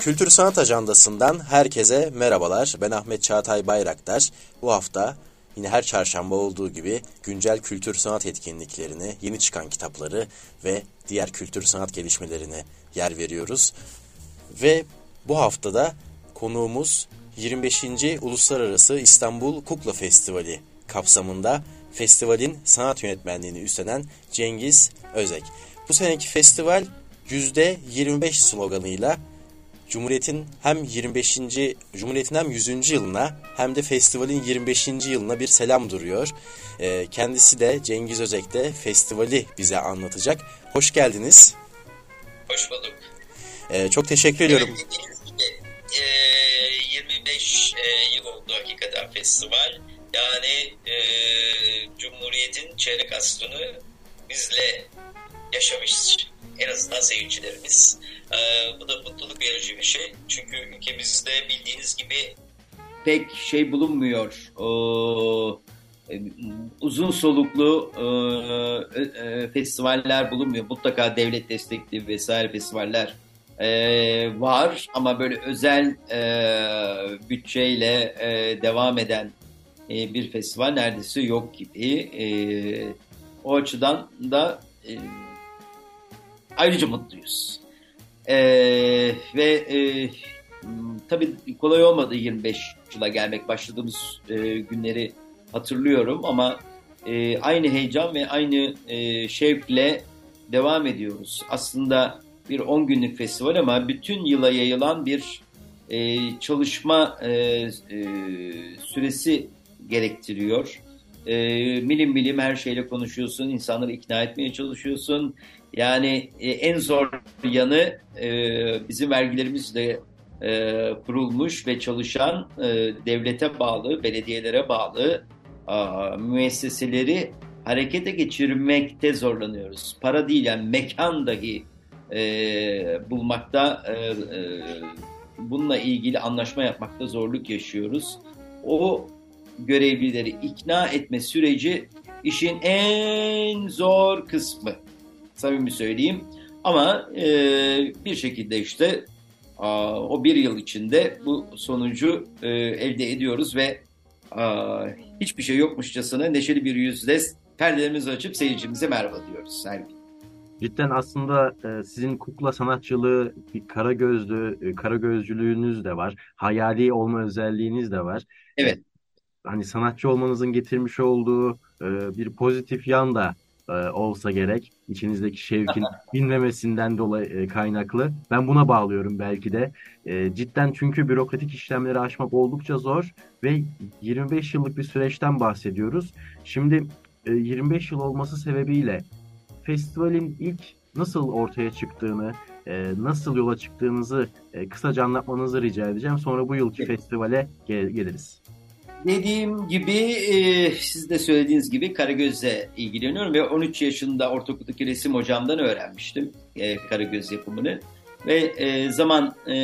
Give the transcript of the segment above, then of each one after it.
Kültür Sanat Ajandası'ndan herkese merhabalar. Ben Ahmet Çağatay Bayraktar. Bu hafta yine her çarşamba olduğu gibi güncel kültür sanat etkinliklerini, yeni çıkan kitapları ve diğer kültür sanat gelişmelerine yer veriyoruz. Ve bu haftada konuğumuz 25. Uluslararası İstanbul Kukla Festivali kapsamında festivalin sanat yönetmenliğini üstlenen Cengiz Özek. Bu seneki festival %25 sloganıyla Cumhuriyet'in hem 25. Cumhuriyet'in hem 100. yılına hem de festivalin 25. yılına bir selam duruyor. Ee, kendisi de Cengiz Özek de festivali bize anlatacak. Hoş geldiniz. Hoş bulduk. Ee, çok teşekkür ediyorum. Evet, e, 25 e, yıl oldu hakikaten festival. Yani e, Cumhuriyet'in çeyrek asrını bizle yaşamış en azından seyircilerimiz. E, bu da mutluluk verici bir şey. Çünkü ülkemizde bildiğiniz gibi pek şey bulunmuyor. O, e, uzun soluklu e, e, festivaller bulunmuyor. Mutlaka devlet destekli vesaire festivaller e, var ama böyle özel e, bütçeyle e, devam eden e, bir festival neredeyse yok gibi. E, o açıdan da e, ayrıca mutluyuz. E, ve e, tabii kolay olmadı 25 yıla gelmek. Başladığımız e, günleri hatırlıyorum ama e, aynı heyecan ve aynı e, şevkle devam ediyoruz. Aslında bir 10 günlük festival ama bütün yıla yayılan bir e, çalışma e, e, süresi gerektiriyor. E, milim milim her şeyle konuşuyorsun, insanları ikna etmeye çalışıyorsun. Yani e, en zor yanı e, bizim vergilerimizle e, kurulmuş ve çalışan e, devlete bağlı, belediyelere bağlı a, müesseseleri harekete geçirmekte zorlanıyoruz. Para değil yani mekan dahi e, bulmakta, e, e, bununla ilgili anlaşma yapmakta zorluk yaşıyoruz. O görevlileri ikna etme süreci işin en zor kısmı. Samimi söyleyeyim. Ama e, bir şekilde işte a, o bir yıl içinde bu sonucu e, elde ediyoruz ve a, hiçbir şey yokmuşçasına neşeli bir yüzle perdelerimizi açıp seyircimize merhaba diyoruz. Sergi. Cidden aslında e, sizin kukla sanatçılığı, bir kara gözlü, e, kara gözcülüğünüz de var. Hayali olma özelliğiniz de var. Evet. Hani sanatçı olmanızın getirmiş olduğu e, bir pozitif yan da e, olsa gerek. İçinizdeki şevkin dinlemesinden dolayı e, kaynaklı. Ben buna bağlıyorum belki de. E, cidden çünkü bürokratik işlemleri aşmak oldukça zor ve 25 yıllık bir süreçten bahsediyoruz. Şimdi e, 25 yıl olması sebebiyle festivalin ilk nasıl ortaya çıktığını, e, nasıl yola çıktığınızı e, kısaca anlatmanızı rica edeceğim. Sonra bu yılki festivale gel geliriz. Dediğim gibi e, siz de söylediğiniz gibi Karagöz'le ilgileniyorum ve 13 yaşında ortaokuldaki resim hocamdan öğrenmiştim e, Karagöz yapımını. Ve e, zaman e,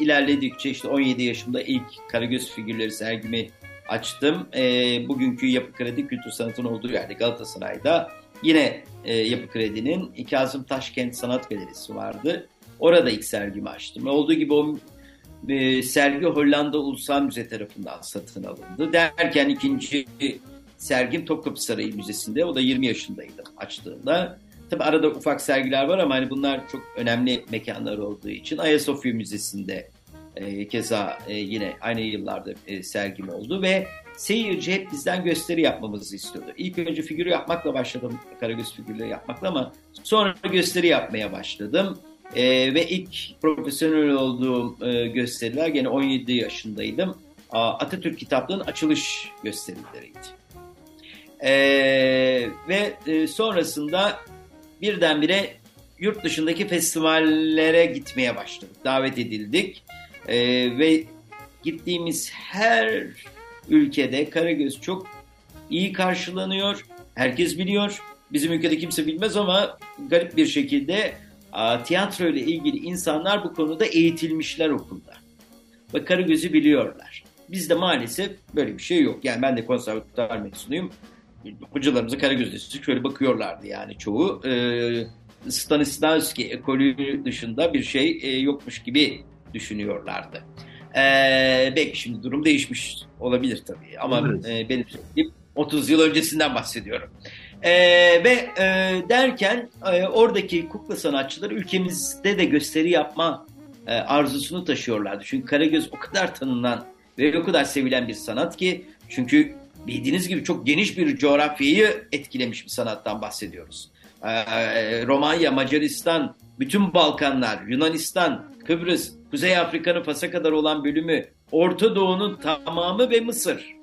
ilerledikçe işte 17 yaşımda ilk Karagöz figürleri sergimi açtım. E, bugünkü Yapı Kredi Kültür Sanat'ın olduğu yerde Galatasaray'da yine e, Yapı Kredi'nin Kazım Taşkent Sanat Galerisi vardı. Orada ilk sergimi açtım. Olduğu gibi o e, sergi Hollanda Ulusal Müze tarafından satın alındı. Derken ikinci sergim Topkapı Sarayı Müzesi'nde. O da 20 yaşındaydım açtığında. Tabi arada ufak sergiler var ama hani bunlar çok önemli mekanlar olduğu için Ayasofya Müzesi'nde e, keza e, yine aynı yıllarda e, sergim oldu ve seyirci hep bizden gösteri yapmamızı istiyordu. İlk önce figürü yapmakla başladım, Karagöz figürleri yapmakla ama sonra gösteri yapmaya başladım. E, ve ilk profesyonel olduğum e, gösteriler gene 17 yaşındaydım. Atatürk kitaplığının açılış gösterileriydi. E, ve e, sonrasında birdenbire yurt dışındaki festivallere gitmeye başladık. Davet edildik e, ve gittiğimiz her ülkede Karagöz çok iyi karşılanıyor. Herkes biliyor. Bizim ülkede kimse bilmez ama garip bir şekilde tiyatro ile ilgili insanlar bu konuda eğitilmişler okulda. Ve Karagöz'ü biliyorlar. Bizde maalesef böyle bir şey yok. Yani ben de konservatuar mezunuyum. Hocalarımıza Karagöz'de şöyle bakıyorlardı yani çoğu. E, Stanislavski ekolü dışında bir şey e, yokmuş gibi düşünüyorlardı. Ee, belki şimdi durum değişmiş olabilir tabii ama Evet. e, benim söylediğim 30 yıl öncesinden bahsediyorum. Ee, ve e, derken e, oradaki kukla sanatçıları ülkemizde de gösteri yapma e, arzusunu taşıyorlardı. Çünkü Karagöz o kadar tanınan ve o kadar sevilen bir sanat ki çünkü bildiğiniz gibi çok geniş bir coğrafyayı etkilemiş bir sanattan bahsediyoruz. Ee, Romanya, Macaristan, bütün Balkanlar, Yunanistan, Kıbrıs, Kuzey Afrika'nın Fas'a kadar olan bölümü, Orta Doğu'nun tamamı ve Mısır.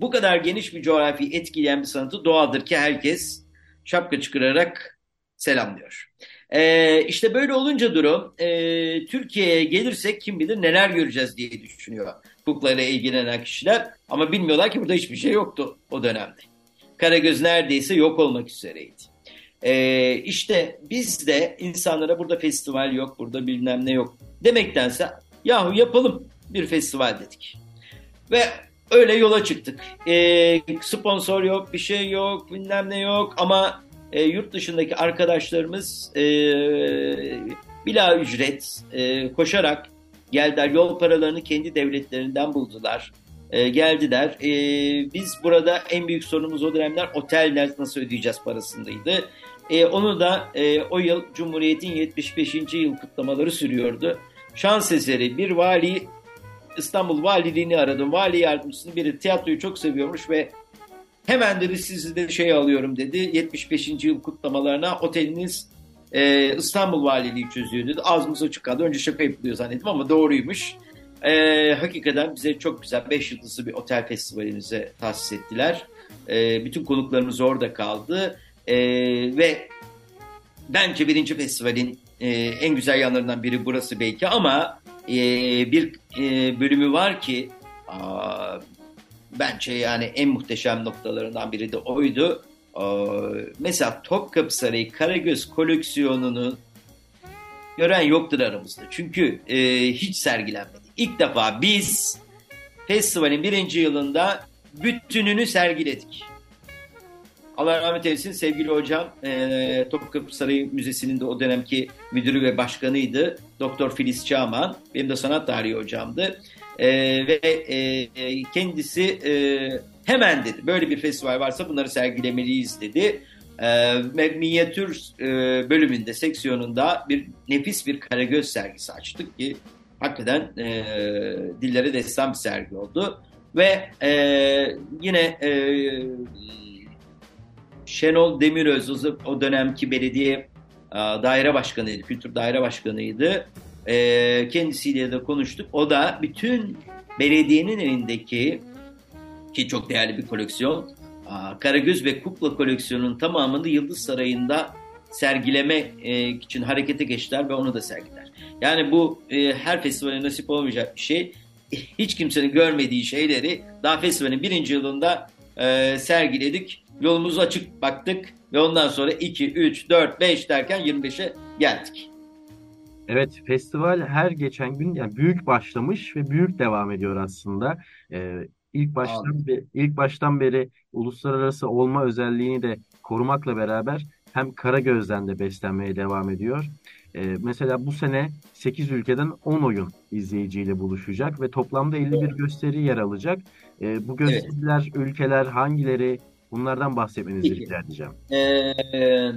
Bu kadar geniş bir coğrafyayı etkileyen bir sanatı doğaldır ki herkes şapka çıkararak selamlıyor. Ee, işte böyle olunca durum e, Türkiye'ye gelirsek kim bilir neler göreceğiz diye düşünüyor kuklayla ilgilenen kişiler. Ama bilmiyorlar ki burada hiçbir şey yoktu o dönemde. Karagöz neredeyse yok olmak üzereydi. Ee, işte biz de insanlara burada festival yok, burada bilmem ne yok demektense yahu yapalım bir festival dedik. Ve öyle yola çıktık. Ee, sponsor yok, bir şey yok, bilmem ne yok ama e, yurt dışındaki arkadaşlarımız e, bila ücret e, koşarak geldiler. Yol paralarını kendi devletlerinden buldular. E, geldiler. E, biz burada en büyük sorunumuz o dönemler oteller nasıl ödeyeceğiz parasındaydı. E, onu da e, o yıl Cumhuriyet'in 75. yıl kutlamaları sürüyordu. Şans eseri bir vali İstanbul valiliğini aradım. Vali yardımcısının biri tiyatroyu çok seviyormuş ve hemen dedi sizi de şey alıyorum dedi. 75. yıl kutlamalarına oteliniz e, İstanbul valiliği çözüyor dedi. Ağzımız açık kaldı. Önce şaka yapılıyor zannettim ama doğruymuş. E, hakikaten bize çok güzel 5 yıldızlı bir otel festivalimize tahsis ettiler. E, bütün konuklarımız orada kaldı. E, ve bence birinci festivalin e, en güzel yanlarından biri burası belki ama e, bir e, bölümü var ki aa, bence yani en muhteşem noktalarından biri de oydu. Aa, mesela Topkapı Sarayı Karagöz koleksiyonunu gören yoktur aramızda. Çünkü e, hiç sergilenmedi. İlk defa biz festivalin birinci yılında bütününü sergiledik. Allah rahmet eylesin sevgili hocam e, Topkapı Sarayı Müzesi'nin de o dönemki müdürü ve başkanıydı. Doktor Filiz Çağman. Benim de sanat tarihi hocamdı. E, ve e, kendisi e, hemen dedi böyle bir festival varsa bunları sergilemeliyiz dedi. E, minyatür e, bölümünde, seksiyonunda bir nefis bir Karagöz sergisi açtık ki hakikaten e, dillere destan bir sergi oldu. Ve e, yine e, Şenol Demiröz o, dönemki belediye daire başkanıydı, kültür daire başkanıydı. E, kendisiyle de konuştuk. O da bütün belediyenin elindeki ki çok değerli bir koleksiyon Karagöz ve Kukla koleksiyonunun tamamını Yıldız Sarayı'nda sergileme e, için harekete geçtiler ve onu da sergiler. Yani bu e, her festivale nasip olmayacak bir şey. Hiç kimsenin görmediği şeyleri daha festivalin birinci yılında e, sergiledik. Yolumuzu açık baktık ve ondan sonra 2, 3, 4, 5 derken 25'e geldik. Evet, festival her geçen gün yani büyük başlamış ve büyük devam ediyor aslında. Ee, ilk baştan be- ilk baştan beri uluslararası olma özelliğini de korumakla beraber hem Karagöz'den de beslenmeye devam ediyor. Ee, mesela bu sene 8 ülkeden 10 oyun izleyiciyle buluşacak ve toplamda 51 gösteri yer alacak. Ee, bu gösteriler, ülkeler hangileri? Bunlardan bahsetmenizi Peki. rica edeceğim. Ee,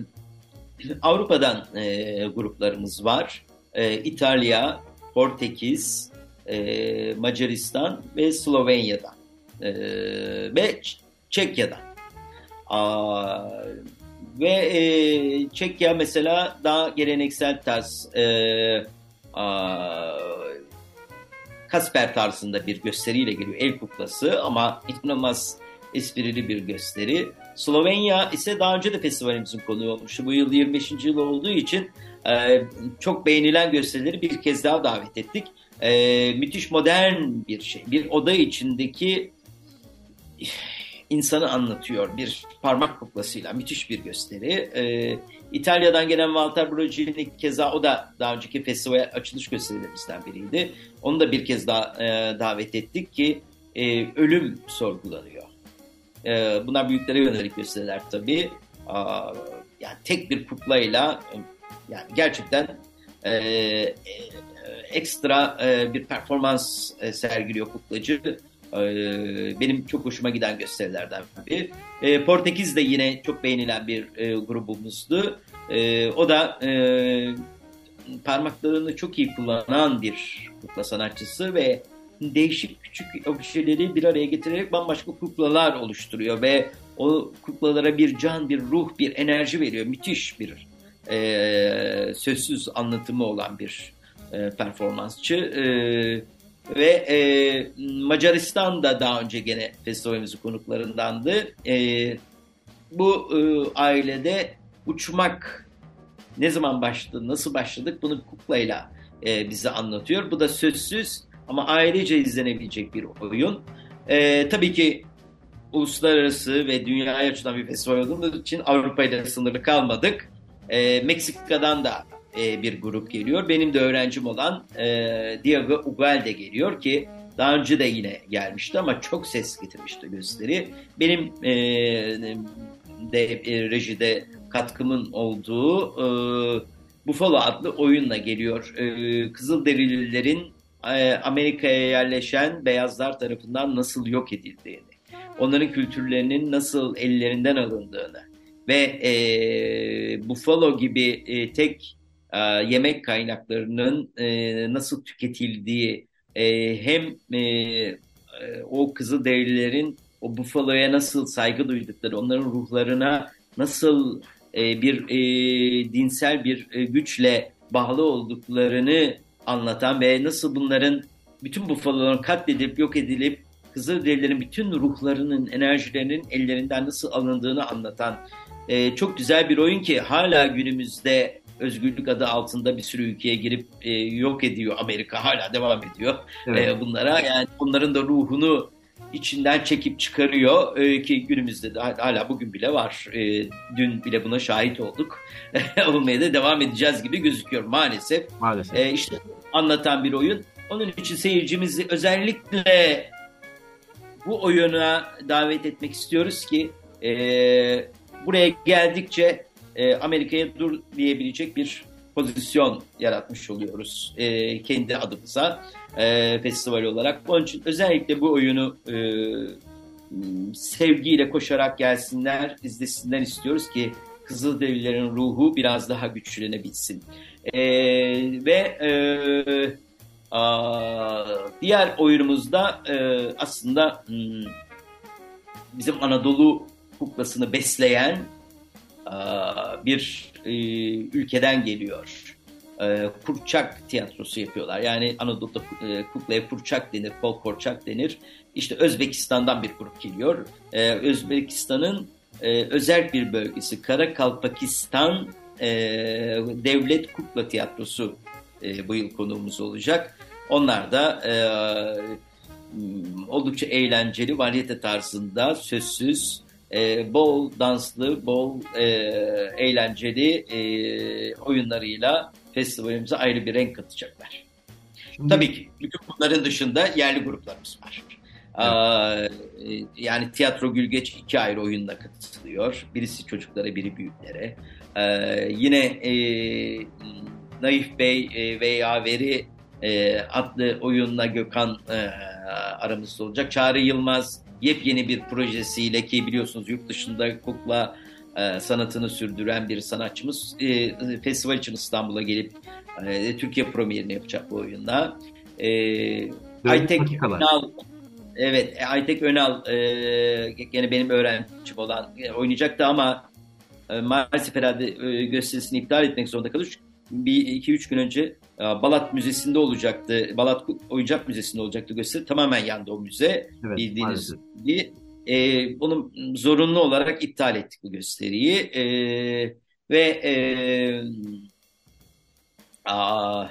Avrupa'dan e, gruplarımız var. E, İtalya, Portekiz, e, Macaristan ve Slovenya'dan e, ve Çekya'dan. Aa, ve e, Çekya mesela daha geleneksel tarz e, aa, Kasper tarzında bir gösteriyle geliyor. El kuklası ama inanılmaz esprili bir gösteri. Slovenya ise daha önce de festivalimizin konuğu olmuştu. Bu yıl 25. yıl olduğu için e, çok beğenilen gösterileri bir kez daha davet ettik. E, müthiş modern bir şey. Bir oda içindeki insanı anlatıyor bir parmak kuklasıyla. Müthiş bir gösteri. E, İtalya'dan gelen Walter Brogini keza o da daha önceki festival açılış gösterilerimizden biriydi. Onu da bir kez daha e, davet ettik ki e, ölüm sorgulanıyor. E, bunlar büyüklere yönelik gösteriler tabii. Aa, yani tek bir kuklayla e, yani gerçekten e, e, ekstra e, bir performans e, sergiliyor kuklacı. E, benim çok hoşuma giden gösterilerden biri. E, Portekiz de yine çok beğenilen bir e, grubumuzdu. E, o da e, parmaklarını çok iyi kullanan bir kukla sanatçısı ve değişik küçük objeleri bir araya getirerek bambaşka kuklalar oluşturuyor ve o kuklalara bir can, bir ruh, bir enerji veriyor. Müthiş bir e, sözsüz anlatımı olan bir e, performansçı. E, ve e, Macaristan da daha önce gene festivalimizin konuklarındandı. E, bu e, ailede uçmak ne zaman başladı, nasıl başladık bunu kuklayla e, bize anlatıyor. Bu da sözsüz ama ailece izlenebilecek bir oyun. E, tabii ki uluslararası ve dünyaya açılan bir festival olduğumuz için Avrupa ile sınırlı kalmadık. E, Meksika'dan da e, bir grup geliyor. Benim de öğrencim olan e, Diego Ugalde geliyor ki daha önce de yine gelmişti ama çok ses getirmişti gösteri. Benim e, de e, rejide katkımın olduğu e, Buffalo adlı oyunla geliyor. E, Kızılderililerin Amerika'ya yerleşen beyazlar tarafından nasıl yok edildiğini, onların kültürlerinin nasıl ellerinden alındığını ve e, Buffalo gibi e, tek e, yemek kaynaklarının e, nasıl tüketildiği e, hem e, e, o Kızılderililerin o Buffalo'ya nasıl saygı duydukları, onların ruhlarına nasıl e, bir e, dinsel bir e, güçle bağlı olduklarını anlatan ve nasıl bunların bütün Buffalo'ların katledip yok edilip Kızılderililerin bütün ruhlarının, enerjilerinin ellerinden nasıl alındığını anlatan e, çok güzel bir oyun ki hala günümüzde özgürlük adı altında bir sürü ülkeye girip e, yok ediyor Amerika hala devam ediyor evet. e, bunlara yani onların da ruhunu içinden çekip çıkarıyor e, ki günümüzde de hala bugün bile var. E, dün bile buna şahit olduk. Olmaya da devam edeceğiz gibi gözüküyor maalesef. Maalesef. E, işte anlatan bir oyun. Onun için seyircimizi özellikle bu oyuna davet etmek istiyoruz ki e, buraya geldikçe e, Amerika'ya dur diyebilecek bir pozisyon yaratmış oluyoruz e, kendi adımıza e, festival olarak. Onun için özellikle bu oyunu e, sevgiyle koşarak gelsinler, izlesinler istiyoruz ki Kızılderililerin ruhu biraz daha güçlenebilsin. E, ve e, a, diğer oyunumuzda e, aslında hmm, bizim Anadolu kuklasını besleyen a, bir e, ülkeden geliyor e, kurçak tiyatrosu yapıyorlar. Yani Anadolu'da e, kuklaya kurçak denir, folkorçak denir. İşte Özbekistan'dan bir grup geliyor. E, Özbekistan'ın e, özel bir bölgesi Karakalpakistan e, Devlet Kukla Tiyatrosu e, bu yıl konuğumuz olacak. Onlar da e, oldukça eğlenceli, varyete tarzında, sözsüz, e, bol danslı, bol e, eğlenceli e, oyunlarıyla festivalimize ayrı bir renk katacaklar. Şimdi... Tabii ki bütün bunların dışında yerli gruplarımız var. Evet. Ee, yani Tiyatro Gülgeç iki ayrı oyunla katılıyor. Birisi çocuklara, biri büyüklere. Ee, yine e, Naif Bey e, veya Veri e, adlı oyunla Gökhan e, aramızda olacak. Çağrı Yılmaz yepyeni bir projesiyle ki biliyorsunuz yurt dışında kukla e, sanatını sürdüren bir sanatçımız. E, festival için İstanbul'a gelip e, Türkiye premierini yapacak bu oyunda. E, Aytek Önal, evet Aytek Önal e, gene benim öğrencim olan e, oynayacaktı ama e, maalesef herhalde e, gösterisini iptal etmek zorunda kalır. Bir iki üç gün önce e, Balat Müzesi'nde olacaktı. Balat Oyuncak Müzesi'nde olacaktı gösteri. Tamamen yandı o müze. Evet, bildiğiniz gibi e, bunu zorunlu olarak iptal ettik bu gösteriyi e, ve e, aa,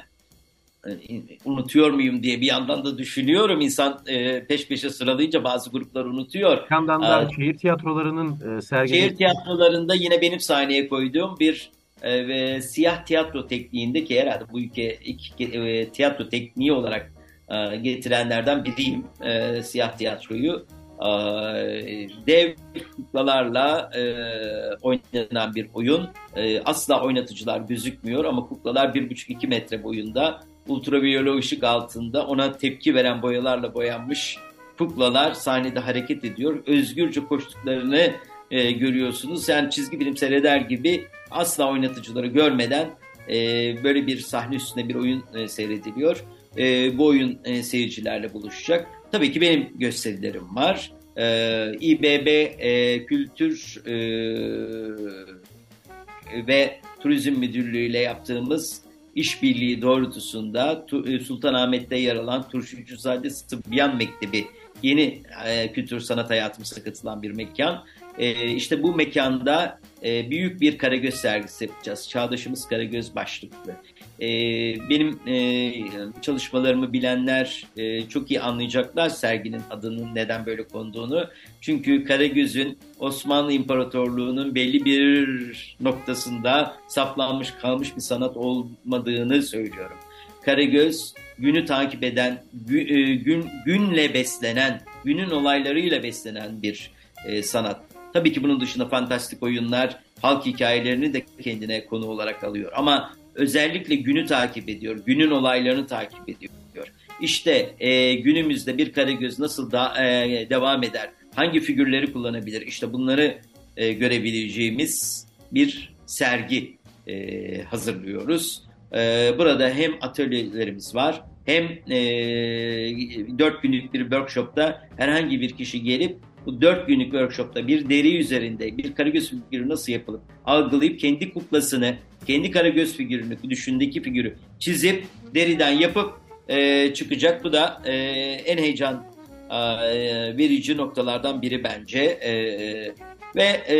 unutuyor muyum diye bir yandan da düşünüyorum. İnsan e, peş peşe sıralayınca bazı gruplar unutuyor. Bir yandan da ee, şehir tiyatrolarının e, sergilesi. Şehir tiyatrolarında yine benim sahneye koyduğum bir e, ve siyah tiyatro tekniğinde ki herhalde bu ülke ilk e, tiyatro tekniği olarak e, getirenlerden biriyim e, siyah tiyatroyu. Ee, dev kuklalarla e, oynanan bir oyun. E, asla oynatıcılar gözükmüyor ama kuklalar 1,5-2 metre boyunda ultraviyole ışık altında ona tepki veren boyalarla boyanmış kuklalar sahnede hareket ediyor. Özgürce koştuklarını e, görüyorsunuz. Yani çizgi film seyreder gibi asla oynatıcıları görmeden e, böyle bir sahne üstünde bir oyun e, seyrediliyor. E, bu oyun e, seyircilerle buluşacak. Tabii ki benim gösterilerim var. E, İBB e, Kültür e, ve Turizm Müdürlüğü ile yaptığımız işbirliği doğrultusunda e, Sultanahmet'te yer alan Turşucuzade Sıbyan Mektebi yeni e, kültür sanat hayatımıza katılan bir mekan. E, işte bu mekanda e, büyük bir Karagöz sergisi yapacağız. Çağdaşımız Karagöz başlıklı. E, benim e, çalışmalarımı bilenler e, çok iyi anlayacaklar serginin adının neden böyle konduğunu. Çünkü Karagöz'ün Osmanlı İmparatorluğu'nün belli bir noktasında saplanmış kalmış bir sanat olmadığını söylüyorum. Karagöz günü takip eden, e, gün, günle beslenen, günün olaylarıyla beslenen bir e, sanat. Tabii ki bunun dışında fantastik oyunlar, halk hikayelerini de kendine konu olarak alıyor. Ama özellikle günü takip ediyor, günün olaylarını takip ediyor. İşte e, günümüzde bir Karagöz nasıl da, e, devam eder, hangi figürleri kullanabilir, işte bunları e, görebileceğimiz bir sergi e, hazırlıyoruz. E, burada hem atölyelerimiz var, hem e, 4 günlük bir workshopta herhangi bir kişi gelip bu dört günlük workshopta bir deri üzerinde bir karagöz figürü nasıl yapılıp algılayıp kendi kuklasını, kendi karagöz figürünü, düşündeki figürü çizip deriden yapıp e, çıkacak. Bu da e, en heyecan e, verici noktalardan biri bence. E, ve e,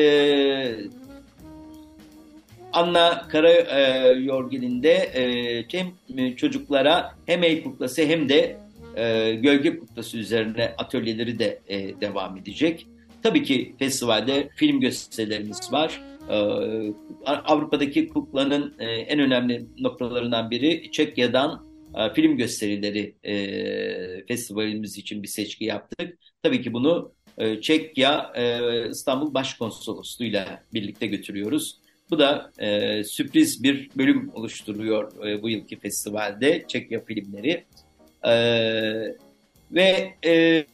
Anna Kara e, Yorgin'in e, hem çocuklara hem el kuklası hem de e, gölge kuklası üzerine atölyeleri de e, devam edecek. Tabii ki festivalde film gösterilerimiz var. E, Avrupa'daki kuklanın e, en önemli noktalarından biri Çekya'dan e, film gösterileri e, festivalimiz için bir seçki yaptık. Tabii ki bunu e, Çekya e, İstanbul Başkonsolosluğu'yla birlikte götürüyoruz. Bu da e, sürpriz bir bölüm oluşturuyor e, bu yılki festivalde Çekya filmleri. Ee, ve e,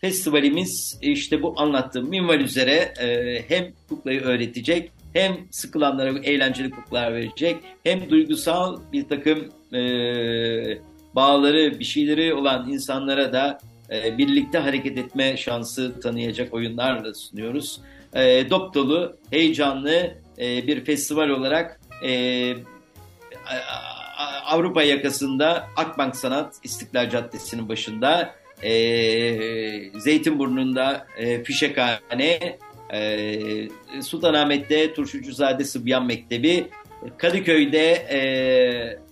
festivalimiz işte bu anlattığım minval üzere e, hem kuklayı öğretecek hem sıkılanlara eğlenceli kuklalar verecek hem duygusal bir takım e, bağları bir şeyleri olan insanlara da e, birlikte hareket etme şansı tanıyacak oyunlarla sunuyoruz. E, dop dolu, heyecanlı e, bir festival olarak e, Avrupa yakasında Akbank Sanat İstiklal Caddesi'nin başında e, Zeytinburnu'nda e, Fişekhane, e, Sultanahmet'te Turşucuzade Sıbyan Mektebi, Kadıköy'de e,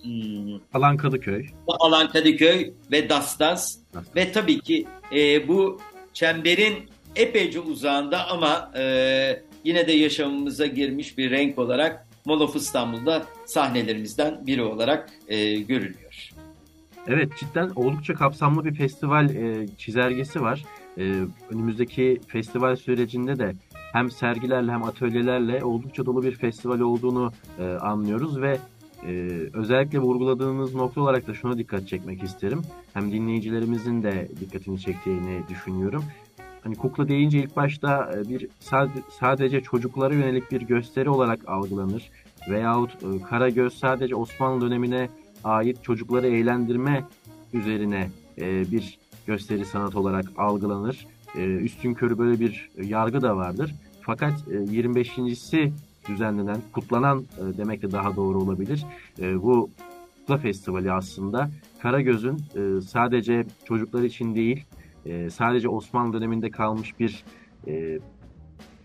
hmm, Alan Kadıköy. Alan Kadıköy ve Dastas Dastas. ve tabii ki e, bu çemberin epeyce uzağında ama e, yine de yaşamımıza girmiş bir renk olarak Mall of İstanbul'da sahnelerimizden biri olarak e, görülüyor. Evet cidden oldukça kapsamlı bir festival e, çizelgesi var. E, önümüzdeki festival sürecinde de hem sergilerle hem atölyelerle oldukça dolu bir festival olduğunu e, anlıyoruz ve e, özellikle vurguladığınız nokta olarak da şuna dikkat çekmek isterim. Hem dinleyicilerimizin de dikkatini çektiğini düşünüyorum. Hani kukla deyince ilk başta e, bir sadece çocuklara yönelik bir gösteri olarak algılanır. Veyahut e, Karagöz sadece Osmanlı dönemine ait çocukları eğlendirme üzerine e, bir gösteri sanat olarak algılanır. Üstün körü böyle bir yargı da vardır. Fakat 25.si düzenlenen, kutlanan demek de daha doğru olabilir. Bu Kukla Festivali aslında Karagöz'ün sadece çocuklar için değil, e, sadece Osmanlı döneminde kalmış bir e,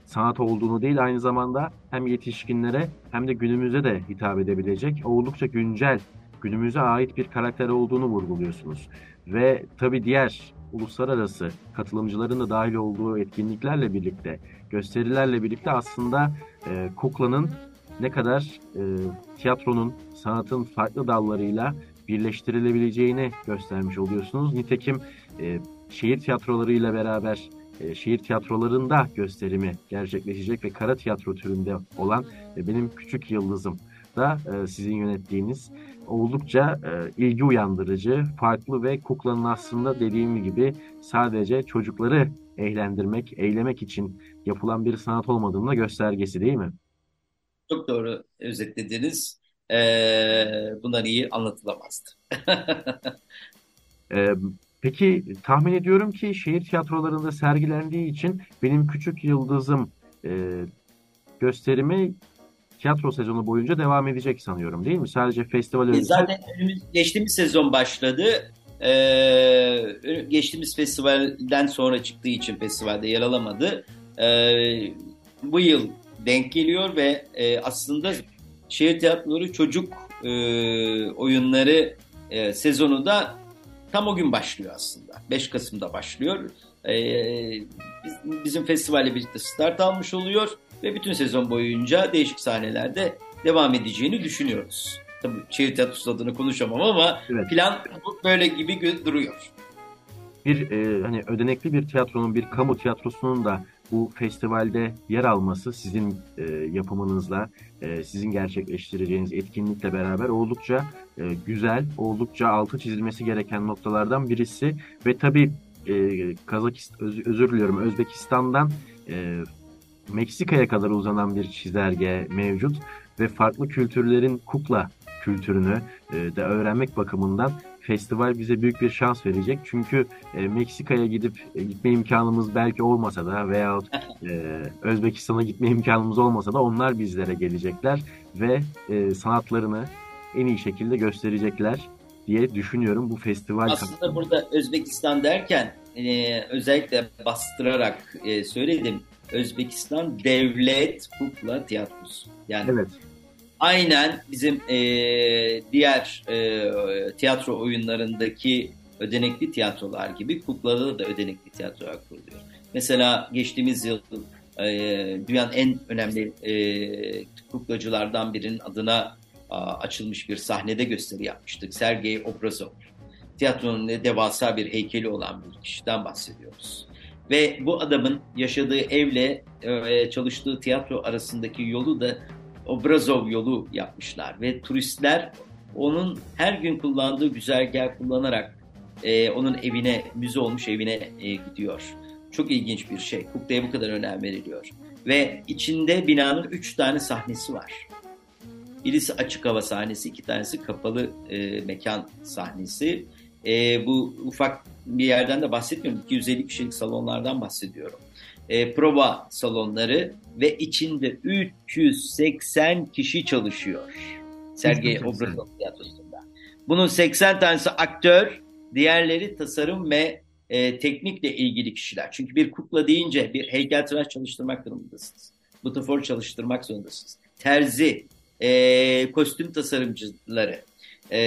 sanat olduğunu değil aynı zamanda hem yetişkinlere hem de günümüze de hitap edebilecek oldukça güncel, günümüze ait bir karakter olduğunu vurguluyorsunuz. Ve tabi diğer uluslararası katılımcıların da dahil olduğu etkinliklerle birlikte, gösterilerle birlikte aslında e, Kukla'nın ne kadar e, tiyatronun, sanatın farklı dallarıyla birleştirilebileceğini göstermiş oluyorsunuz. Nitekim e, şehir tiyatrolarıyla beraber e, şehir tiyatrolarında gösterimi gerçekleşecek ve kara tiyatro türünde olan e, benim küçük yıldızım da e, sizin yönettiğiniz oldukça e, ilgi uyandırıcı, farklı ve kuklanın aslında dediğim gibi sadece çocukları eğlendirmek, eylemek için yapılan bir sanat olmadığının da göstergesi değil mi? Çok doğru özetlediniz. Ee, bundan iyi anlatılamazdı. ee, peki tahmin ediyorum ki şehir tiyatrolarında sergilendiği için benim küçük yıldızım e, gösterimi tiyatro sezonu boyunca devam edecek sanıyorum değil mi? Sadece festival önce. Zaten önümüz, geçtiğimiz sezon başladı. Ee, geçtiğimiz festivalden sonra çıktığı için festivalde yer alamadı. Ee, bu yıl denk geliyor ve e, aslında şehir tiyatroları çocuk e, oyunları e, sezonu da tam o gün başlıyor aslında. 5 Kasım'da başlıyor. E, bizim festivalle birlikte start almış oluyor ve bütün sezon boyunca değişik sahnelerde devam edeceğini düşünüyoruz. Tabii şehir tiyatrosu adını konuşamam ama evet. plan böyle gibi duruyor. Bir e, hani ödenekli bir tiyatronun, bir kamu tiyatrosunun da bu festivalde yer alması sizin e, yapımınızla, e, sizin gerçekleştireceğiniz etkinlikle beraber oldukça e, güzel, oldukça altı çizilmesi gereken noktalardan birisi. Ve tabii e, Kazakistan, öz, özür diliyorum Özbekistan'dan e, Meksika'ya kadar uzanan bir çizelge mevcut. Ve farklı kültürlerin kukla kültürünü e, de öğrenmek bakımından festival bize büyük bir şans verecek. Çünkü e, Meksika'ya gidip e, gitme imkanımız belki olmasa da veya e, Özbekistan'a gitme imkanımız olmasa da onlar bizlere gelecekler ve e, sanatlarını en iyi şekilde gösterecekler diye düşünüyorum bu festival. Aslında burada Özbekistan derken e, özellikle bastırarak e, söyledim. Özbekistan Devlet Kukla Tiyatrosu. Yani evet aynen bizim e, diğer e, tiyatro oyunlarındaki ödenekli tiyatrolar gibi kuklada da ödenekli tiyatrolar kuruluyor. Mesela geçtiğimiz yıl e, dünyanın en önemli e, kuklacılardan birinin adına a, açılmış bir sahnede gösteri yapmıştık. Sergey Obrazov. Tiyatronun devasa bir heykeli olan bir kişiden bahsediyoruz. Ve bu adamın yaşadığı evle e, çalıştığı tiyatro arasındaki yolu da Obrazov yolu yapmışlar ve turistler onun her gün kullandığı güzergah kullanarak e, onun evine, müze olmuş evine e, gidiyor. Çok ilginç bir şey. Kukla'ya bu kadar önem veriliyor. Ve içinde binanın üç tane sahnesi var. Birisi açık hava sahnesi, iki tanesi kapalı e, mekan sahnesi. E, bu ufak bir yerden de bahsetmiyorum. 250 kişilik salonlardan bahsediyorum e, prova salonları ve içinde 380 kişi çalışıyor. Sergey Obrazov tiyatrosunda. Bunun 80 tanesi aktör, diğerleri tasarım ve e, teknikle ilgili kişiler. Çünkü bir kukla deyince bir heykeltıraş çalıştırmak durumundasınız. Butafor çalıştırmak zorundasınız. Terzi, e, kostüm tasarımcıları, e,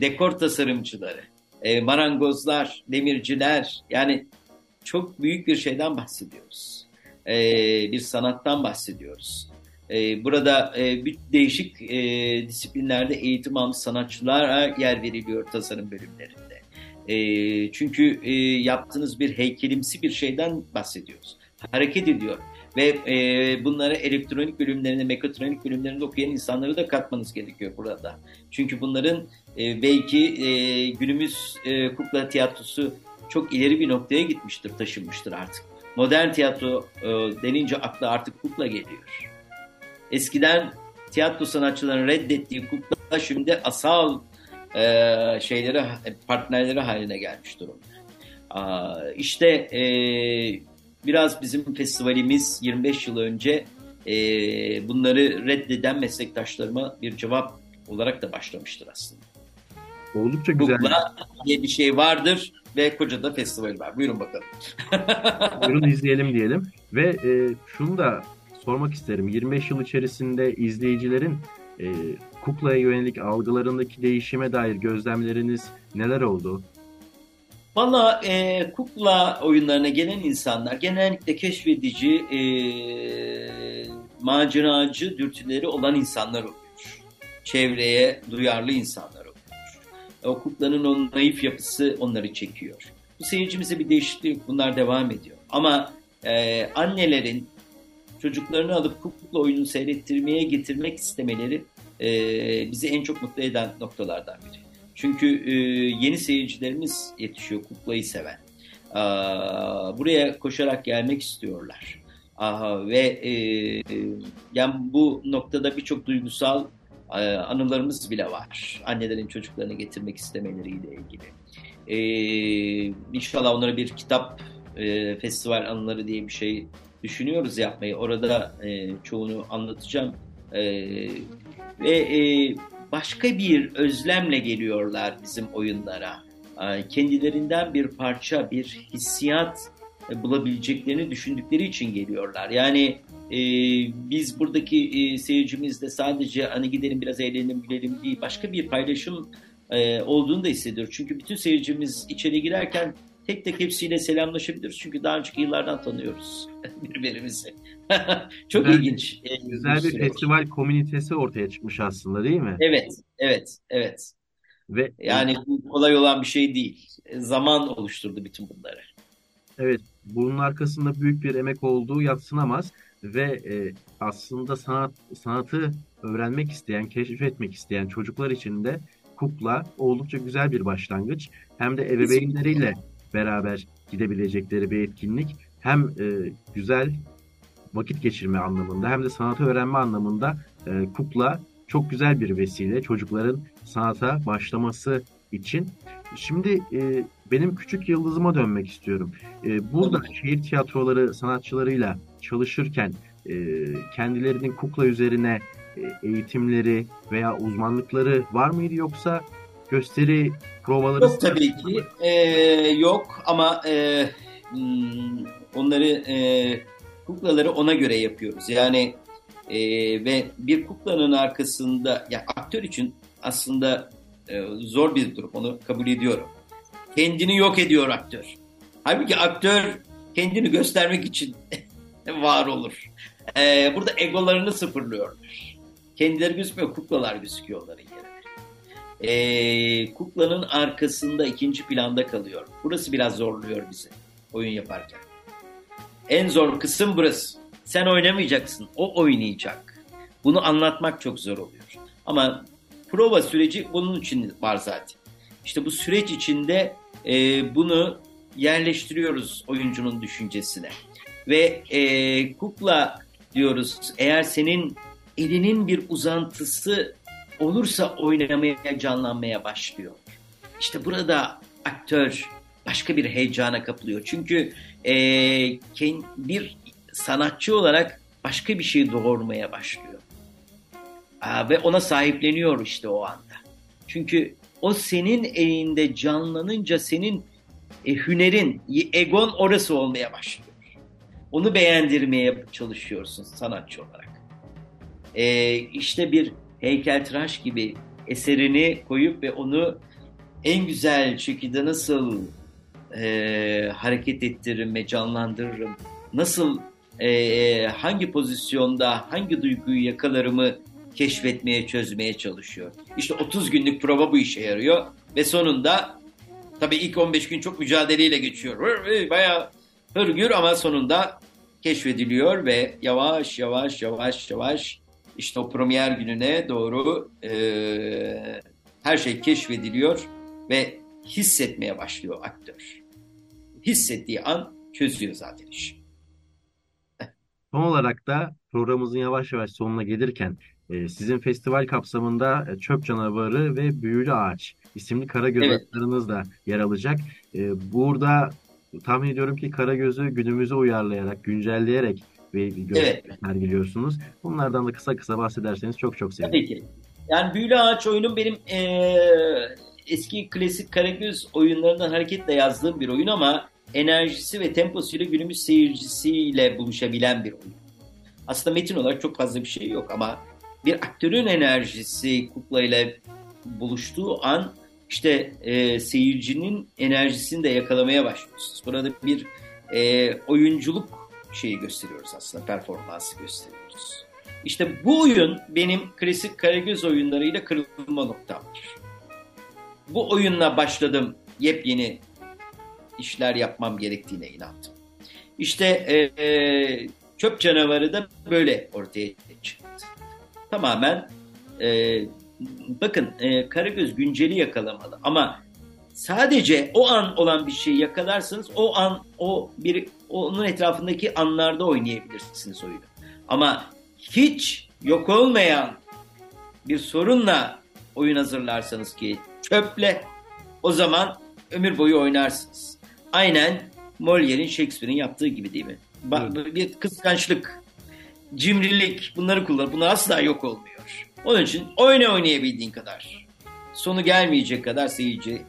dekor tasarımcıları, e, marangozlar, demirciler yani çok büyük bir şeyden bahsediyoruz. E, bir sanattan bahsediyoruz. E, burada e, bir değişik e, disiplinlerde eğitim almış sanatçılara yer veriliyor tasarım bölümlerinde. E, çünkü e, yaptığınız bir heykelimsi bir şeyden bahsediyoruz. Hareket ediyor ve e, bunları elektronik bölümlerinde, mekatronik bölümlerinde okuyan insanları da katmanız gerekiyor burada. Çünkü bunların e, belki e, günümüz e, kukla tiyatrosu çok ileri bir noktaya gitmiştir, taşınmıştır artık. Modern tiyatro e, denince akla artık kukla geliyor. Eskiden tiyatro sanatçılarının reddettiği kukla şimdi asal e, şeyleri, partnerleri haline gelmiş durumda. Aa, işte e, biraz bizim festivalimiz 25 yıl önce e, bunları reddeden meslektaşlarıma bir cevap olarak da başlamıştır aslında. Oldukça güzel. Kukla diye bir şey vardır ve Koca'da festival var. Buyurun bakalım. Buyurun izleyelim diyelim. Ve e, şunu da sormak isterim. 25 yıl içerisinde izleyicilerin e, kuklaya yönelik algılarındaki değişime dair gözlemleriniz neler oldu? Valla e, kukla oyunlarına gelen insanlar genellikle keşfedici, e, maceracı dürtüleri olan insanlar oluyor. Çevreye duyarlı insanlar o kuklanın o naif yapısı onları çekiyor. Bu seyircimize bir değişiklik bunlar devam ediyor. Ama e, annelerin çocuklarını alıp kukla oyunu seyrettirmeye getirmek istemeleri e, bizi en çok mutlu eden noktalardan biri. Çünkü e, yeni seyircilerimiz yetişiyor kuklayı seven. Aa, buraya koşarak gelmek istiyorlar. Aha, ve e, yani bu noktada birçok duygusal e, anılarımız bile var. Annelerin çocuklarını getirmek istemeleriyle ilgili. E, inşallah onlara bir kitap e, festival anıları diye bir şey düşünüyoruz yapmayı. Orada e, çoğunu anlatacağım. E, ve e, başka bir özlemle geliyorlar bizim oyunlara. E, kendilerinden bir parça, bir hissiyat bulabileceklerini düşündükleri için geliyorlar. Yani e, biz buradaki e, seyircimizde sadece hani gidelim biraz eğlenelim gülelim değil başka bir paylaşım e, olduğunu da hissediyor. Çünkü bütün seyircimiz içeri girerken tek tek hepsiyle selamlaşabiliriz. Çünkü daha önceki yıllardan tanıyoruz birbirimizi. Çok güzel, ilginç. E, güzel bir, bir festival komünitesi ortaya çıkmış aslında değil mi? Evet, evet, evet. Ve yani kolay olan bir şey değil. Zaman oluşturdu bütün bunları. Evet, bunun arkasında büyük bir emek olduğu yatsınamaz ve e, aslında sanat sanatı öğrenmek isteyen, keşfetmek isteyen çocuklar için de kukla oldukça güzel bir başlangıç. Hem de ebeveynleriyle beraber gidebilecekleri bir etkinlik. Hem e, güzel vakit geçirme anlamında hem de sanatı öğrenme anlamında e, kukla çok güzel bir vesile çocukların sanata başlaması için. Şimdi e, benim küçük yıldızıma dönmek istiyorum. E, burada şehir tiyatroları sanatçılarıyla çalışırken e, kendilerinin kukla üzerine e, eğitimleri veya uzmanlıkları var mıydı yoksa gösteri provaları? Yok tabii ki e, yok ama e, hmm, onları e, kuklaları ona göre yapıyoruz. Yani e, ve bir kuklanın arkasında ya aktör için aslında e, zor bir durum onu kabul ediyorum. Kendini yok ediyor aktör. Halbuki aktör kendini göstermek için var olur. E, burada egolarını sıfırlıyorlar. Kendileri gözükmüyor, kuklalar gözüküyor onların yerine. E, kuklanın arkasında ikinci planda kalıyor. Burası biraz zorluyor bizi oyun yaparken. En zor kısım burası. Sen oynamayacaksın, o oynayacak. Bunu anlatmak çok zor oluyor. Ama prova süreci bunun için var zaten. İşte bu süreç içinde e, bunu yerleştiriyoruz oyuncunun düşüncesine. Ve e, kukla diyoruz eğer senin elinin bir uzantısı olursa oynamaya, canlanmaya başlıyor. İşte burada aktör başka bir heyecana kapılıyor. Çünkü e, bir sanatçı olarak başka bir şey doğurmaya başlıyor. Aa, ve ona sahipleniyor işte o anda. Çünkü o senin elinde canlanınca senin e, hünerin, egon orası olmaya başlıyor. Onu beğendirmeye çalışıyorsun sanatçı olarak. E, işte bir heykeltıraş gibi eserini koyup ve onu en güzel şekilde nasıl e, hareket ettiririm ve canlandırırım, nasıl e, hangi pozisyonda hangi duyguyu yakalarımı keşfetmeye, çözmeye çalışıyor. İşte 30 günlük prova bu işe yarıyor ve sonunda tabii ilk 15 gün çok mücadeleyle geçiyor. Bayağı hırgür ama sonunda keşfediliyor ve yavaş yavaş yavaş yavaş işte o premier gününe doğru e, her şey keşfediliyor ve hissetmeye başlıyor aktör. Hissettiği an çözüyor zaten işi. Son olarak da programımızın yavaş yavaş sonuna gelirken e, sizin festival kapsamında e, Çöp Canavarı ve Büyülü Ağaç isimli Karagöz evet. da yer alacak. E, burada tahmin ediyorum ki Karagöz'ü günümüze uyarlayarak, güncelleyerek ve evet. sergiliyorsunuz. Bunlardan da kısa kısa bahsederseniz çok çok sevinirim. Tabii ki. Yani Büyülü Ağaç oyunum benim e, eski klasik Karagöz oyunlarından hareketle yazdığım bir oyun ama enerjisi ve temposuyla günümüz seyircisiyle buluşabilen bir oyun. Aslında metin olarak çok fazla bir şey yok ama bir aktörün enerjisi kuklayla buluştuğu an işte e, seyircinin enerjisini de yakalamaya başlıyorsunuz. Burada bir e, oyunculuk şeyi gösteriyoruz aslında, performansı gösteriyoruz. İşte bu oyun benim klasik Karagöz oyunlarıyla kırılma noktamdır. Bu oyunla başladım yepyeni işler yapmam gerektiğine inandım. İşte e, e, çöp canavarı da böyle ortaya çıktı. Tamamen e, bakın e, Karagöz günceli yakalamalı ama sadece o an olan bir şeyi yakalarsanız o an o bir onun etrafındaki anlarda oynayabilirsiniz oyunu. Ama hiç yok olmayan bir sorunla oyun hazırlarsanız ki çöple o zaman ömür boyu oynarsınız. Aynen Molière'in Shakespeare'in yaptığı gibi değil mi? Ba- bir kıskançlık, cimrilik bunları kullan. Bunlar asla yok olmuyor. Onun için oyna oynayabildiğin kadar. Sonu gelmeyecek kadar seyirci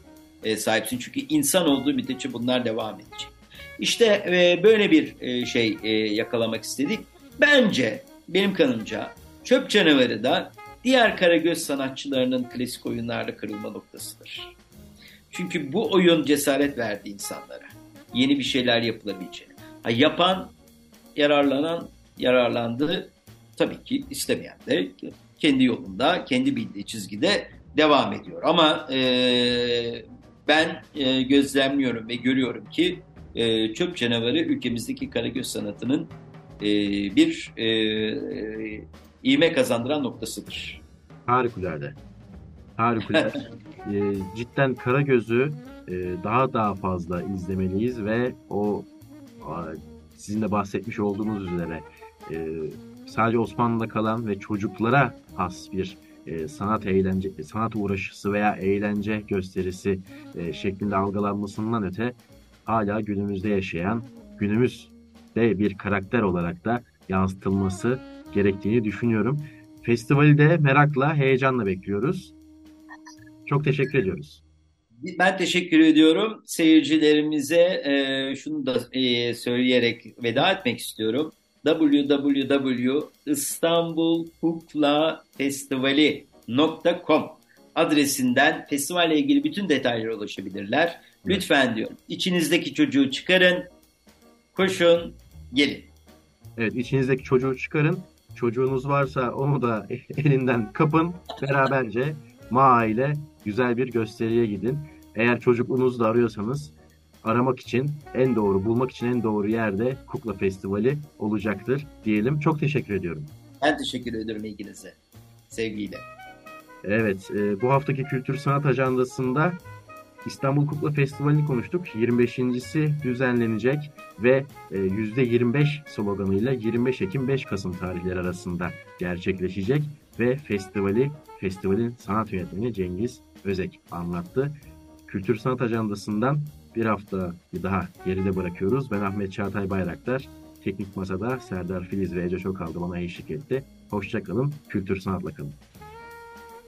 e, sahipsin. Çünkü insan olduğu müddetçe bunlar devam edecek. İşte e, böyle bir e, şey e, yakalamak istedik. Bence benim kanımca Çöp Canavarı da diğer Karagöz sanatçılarının klasik oyunlarla kırılma noktasıdır. Çünkü bu oyun cesaret verdi insanlara. Yeni bir şeyler yapılabileceğini. Ha, yapan, yararlanan, yararlandı. Tabii ki istemeyen de kendi yolunda, kendi bildiği çizgide devam ediyor. Ama e, ben e, gözlemliyorum ve görüyorum ki e, çöp canavarı ülkemizdeki karagöz sanatının e, bir e, e, ivme kazandıran noktasıdır. Harikulade. Harikulade. e, cidden Karagöz'ü e, daha daha fazla izlemeliyiz ve o sizin de bahsetmiş olduğunuz üzere e, sadece Osmanlı'da kalan ve çocuklara has bir e, sanat eğlence, sanat uğraşısı veya eğlence gösterisi e, şeklinde algılanmasından öte hala günümüzde yaşayan, günümüzde bir karakter olarak da yansıtılması gerektiğini düşünüyorum. Festivali de merakla, heyecanla bekliyoruz. Çok teşekkür ediyoruz. Ben teşekkür ediyorum. Seyircilerimize e, şunu da e, söyleyerek veda etmek istiyorum. www.istanbulkuklafestivali.com adresinden festivalle ilgili bütün detaylara ulaşabilirler. Lütfen diyorum içinizdeki çocuğu çıkarın, koşun, gelin. Evet içinizdeki çocuğu çıkarın. Çocuğunuz varsa onu da elinden kapın. Beraberce Ma ile güzel bir gösteriye gidin. Eğer çocukluğunuzu da arıyorsanız aramak için en doğru, bulmak için en doğru yerde Kukla Festivali olacaktır diyelim. Çok teşekkür ediyorum. Ben teşekkür ederim ilginize. Sevgiyle. Evet, e, bu haftaki Kültür Sanat Ajandası'nda İstanbul Kukla Festivali'ni konuştuk. 25.si düzenlenecek ve e, %25 sloganıyla 25 Ekim 5 Kasım tarihleri arasında gerçekleşecek ve festivali festivalin sanat yönetmeni Cengiz Özek anlattı. Kültür Sanat Ajandası'ndan bir hafta daha geride bırakıyoruz. Ben Ahmet Çağatay Bayraktar. Teknik Masada Serdar Filiz ve Ece Çokaldı bana eşlik etti. Hoşçakalın, kültür sanatla kalın.